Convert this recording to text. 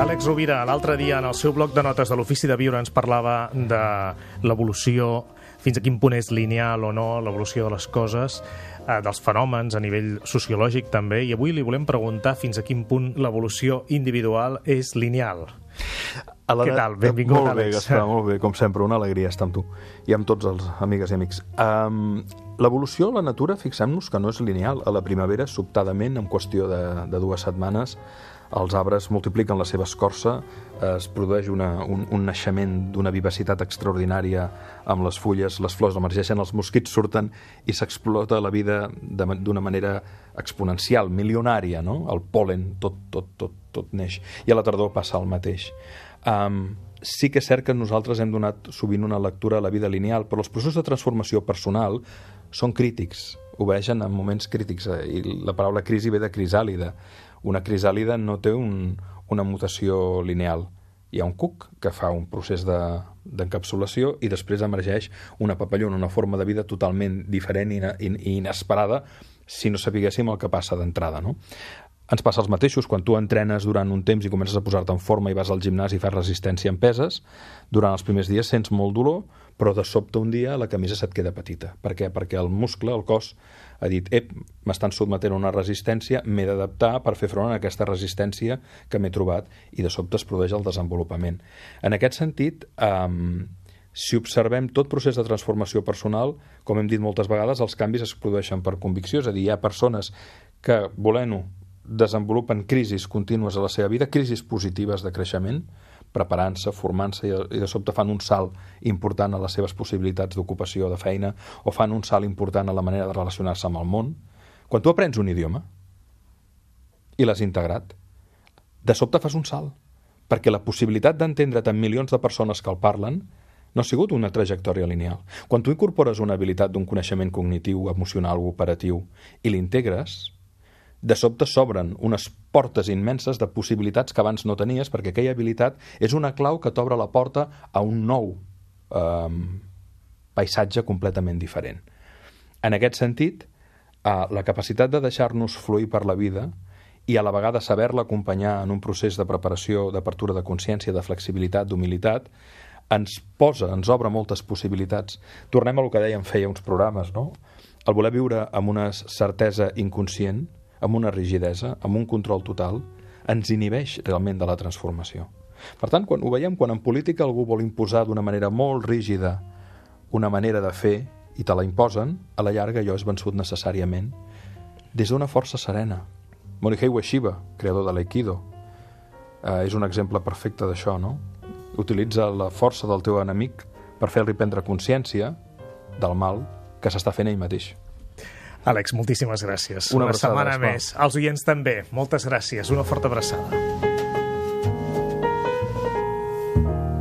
Àlex Rovira, l'altre dia en el seu bloc de notes de l'Ofici de Viure ens parlava de l'evolució, fins a quin punt és lineal o no l'evolució de les coses, eh, dels fenòmens a nivell sociològic també, i avui li volem preguntar fins a quin punt l'evolució individual és lineal. A la Què tal? Benvingut, molt bé, Àlex. Gaspar, molt bé, com sempre, una alegria estar amb tu i amb tots els amigues i amics. Um, L'evolució a la natura, fixem-nos que no és lineal. A la primavera, sobtadament, en qüestió de, de dues setmanes, els arbres multipliquen la seva escorça, es produeix una, un, un naixement d'una vivacitat extraordinària amb les fulles, les flors emergeixen, els mosquits surten i s'explota la vida d'una manera exponencial, milionària, no? El pol·len, tot, tot, tot, tot neix. I a la tardor passa el mateix. Um, sí que és cert que nosaltres hem donat sovint una lectura a la vida lineal, però els processos de transformació personal són crítics, obeixen en moments crítics, eh, i la paraula crisi ve de crisàlida. Una crisàlida no té un, una mutació lineal. Hi ha un cuc que fa un procés de- d'encapsulació i després emergeix una papallona, una forma de vida totalment diferent i, ina- i, i inesperada si no sapiguéssim el que passa d'entrada, no? Ens passa els mateixos, quan tu entrenes durant un temps i comences a posar-te en forma i vas al gimnàs i fas resistència en peses, durant els primers dies sents molt dolor, però de sobte un dia la camisa se't queda petita. Per què? Perquè el muscle, el cos, ha dit, ep, m'estan sotmetent una resistència, m'he d'adaptar per fer front a aquesta resistència que m'he trobat i de sobte es produeix el desenvolupament. En aquest sentit, um, si observem tot procés de transformació personal, com hem dit moltes vegades, els canvis es produeixen per convicció, és a dir, hi ha persones que, volent-ho, desenvolupen crisis contínues a la seva vida, crisis positives de creixement, preparant-se, formant-se i, i de sobte fan un salt important a les seves possibilitats d'ocupació, de feina, o fan un salt important a la manera de relacionar-se amb el món. Quan tu aprens un idioma i l'has integrat, de sobte fas un salt, perquè la possibilitat d'entendre't amb milions de persones que el parlen no ha sigut una trajectòria lineal. Quan tu incorpores una habilitat d'un coneixement cognitiu, emocional o operatiu i l'integres, de sobte s'obren unes portes immenses de possibilitats que abans no tenies perquè aquella habilitat és una clau que t'obre la porta a un nou eh, paisatge completament diferent. En aquest sentit, eh, la capacitat de deixar-nos fluir per la vida i a la vegada saber-la acompanyar en un procés de preparació, d'apertura de consciència, de flexibilitat, d'humilitat, ens posa, ens obre moltes possibilitats. Tornem a el que dèiem feia uns programes, no? El voler viure amb una certesa inconscient, amb una rigidesa, amb un control total, ens inhibeix realment de la transformació. Per tant, quan ho veiem, quan en política algú vol imposar d'una manera molt rígida una manera de fer i te la imposen, a la llarga allò és vençut necessàriament des d'una força serena. Morihei Ueshiba, creador de l'Aikido, eh, és un exemple perfecte d'això, no? Utilitza la força del teu enemic per fer-li prendre consciència del mal que s'està fent ell mateix. Àlex, moltíssimes gràcies. Una Una setmana més. Els oients també. Moltes gràcies. Una forta abraçada.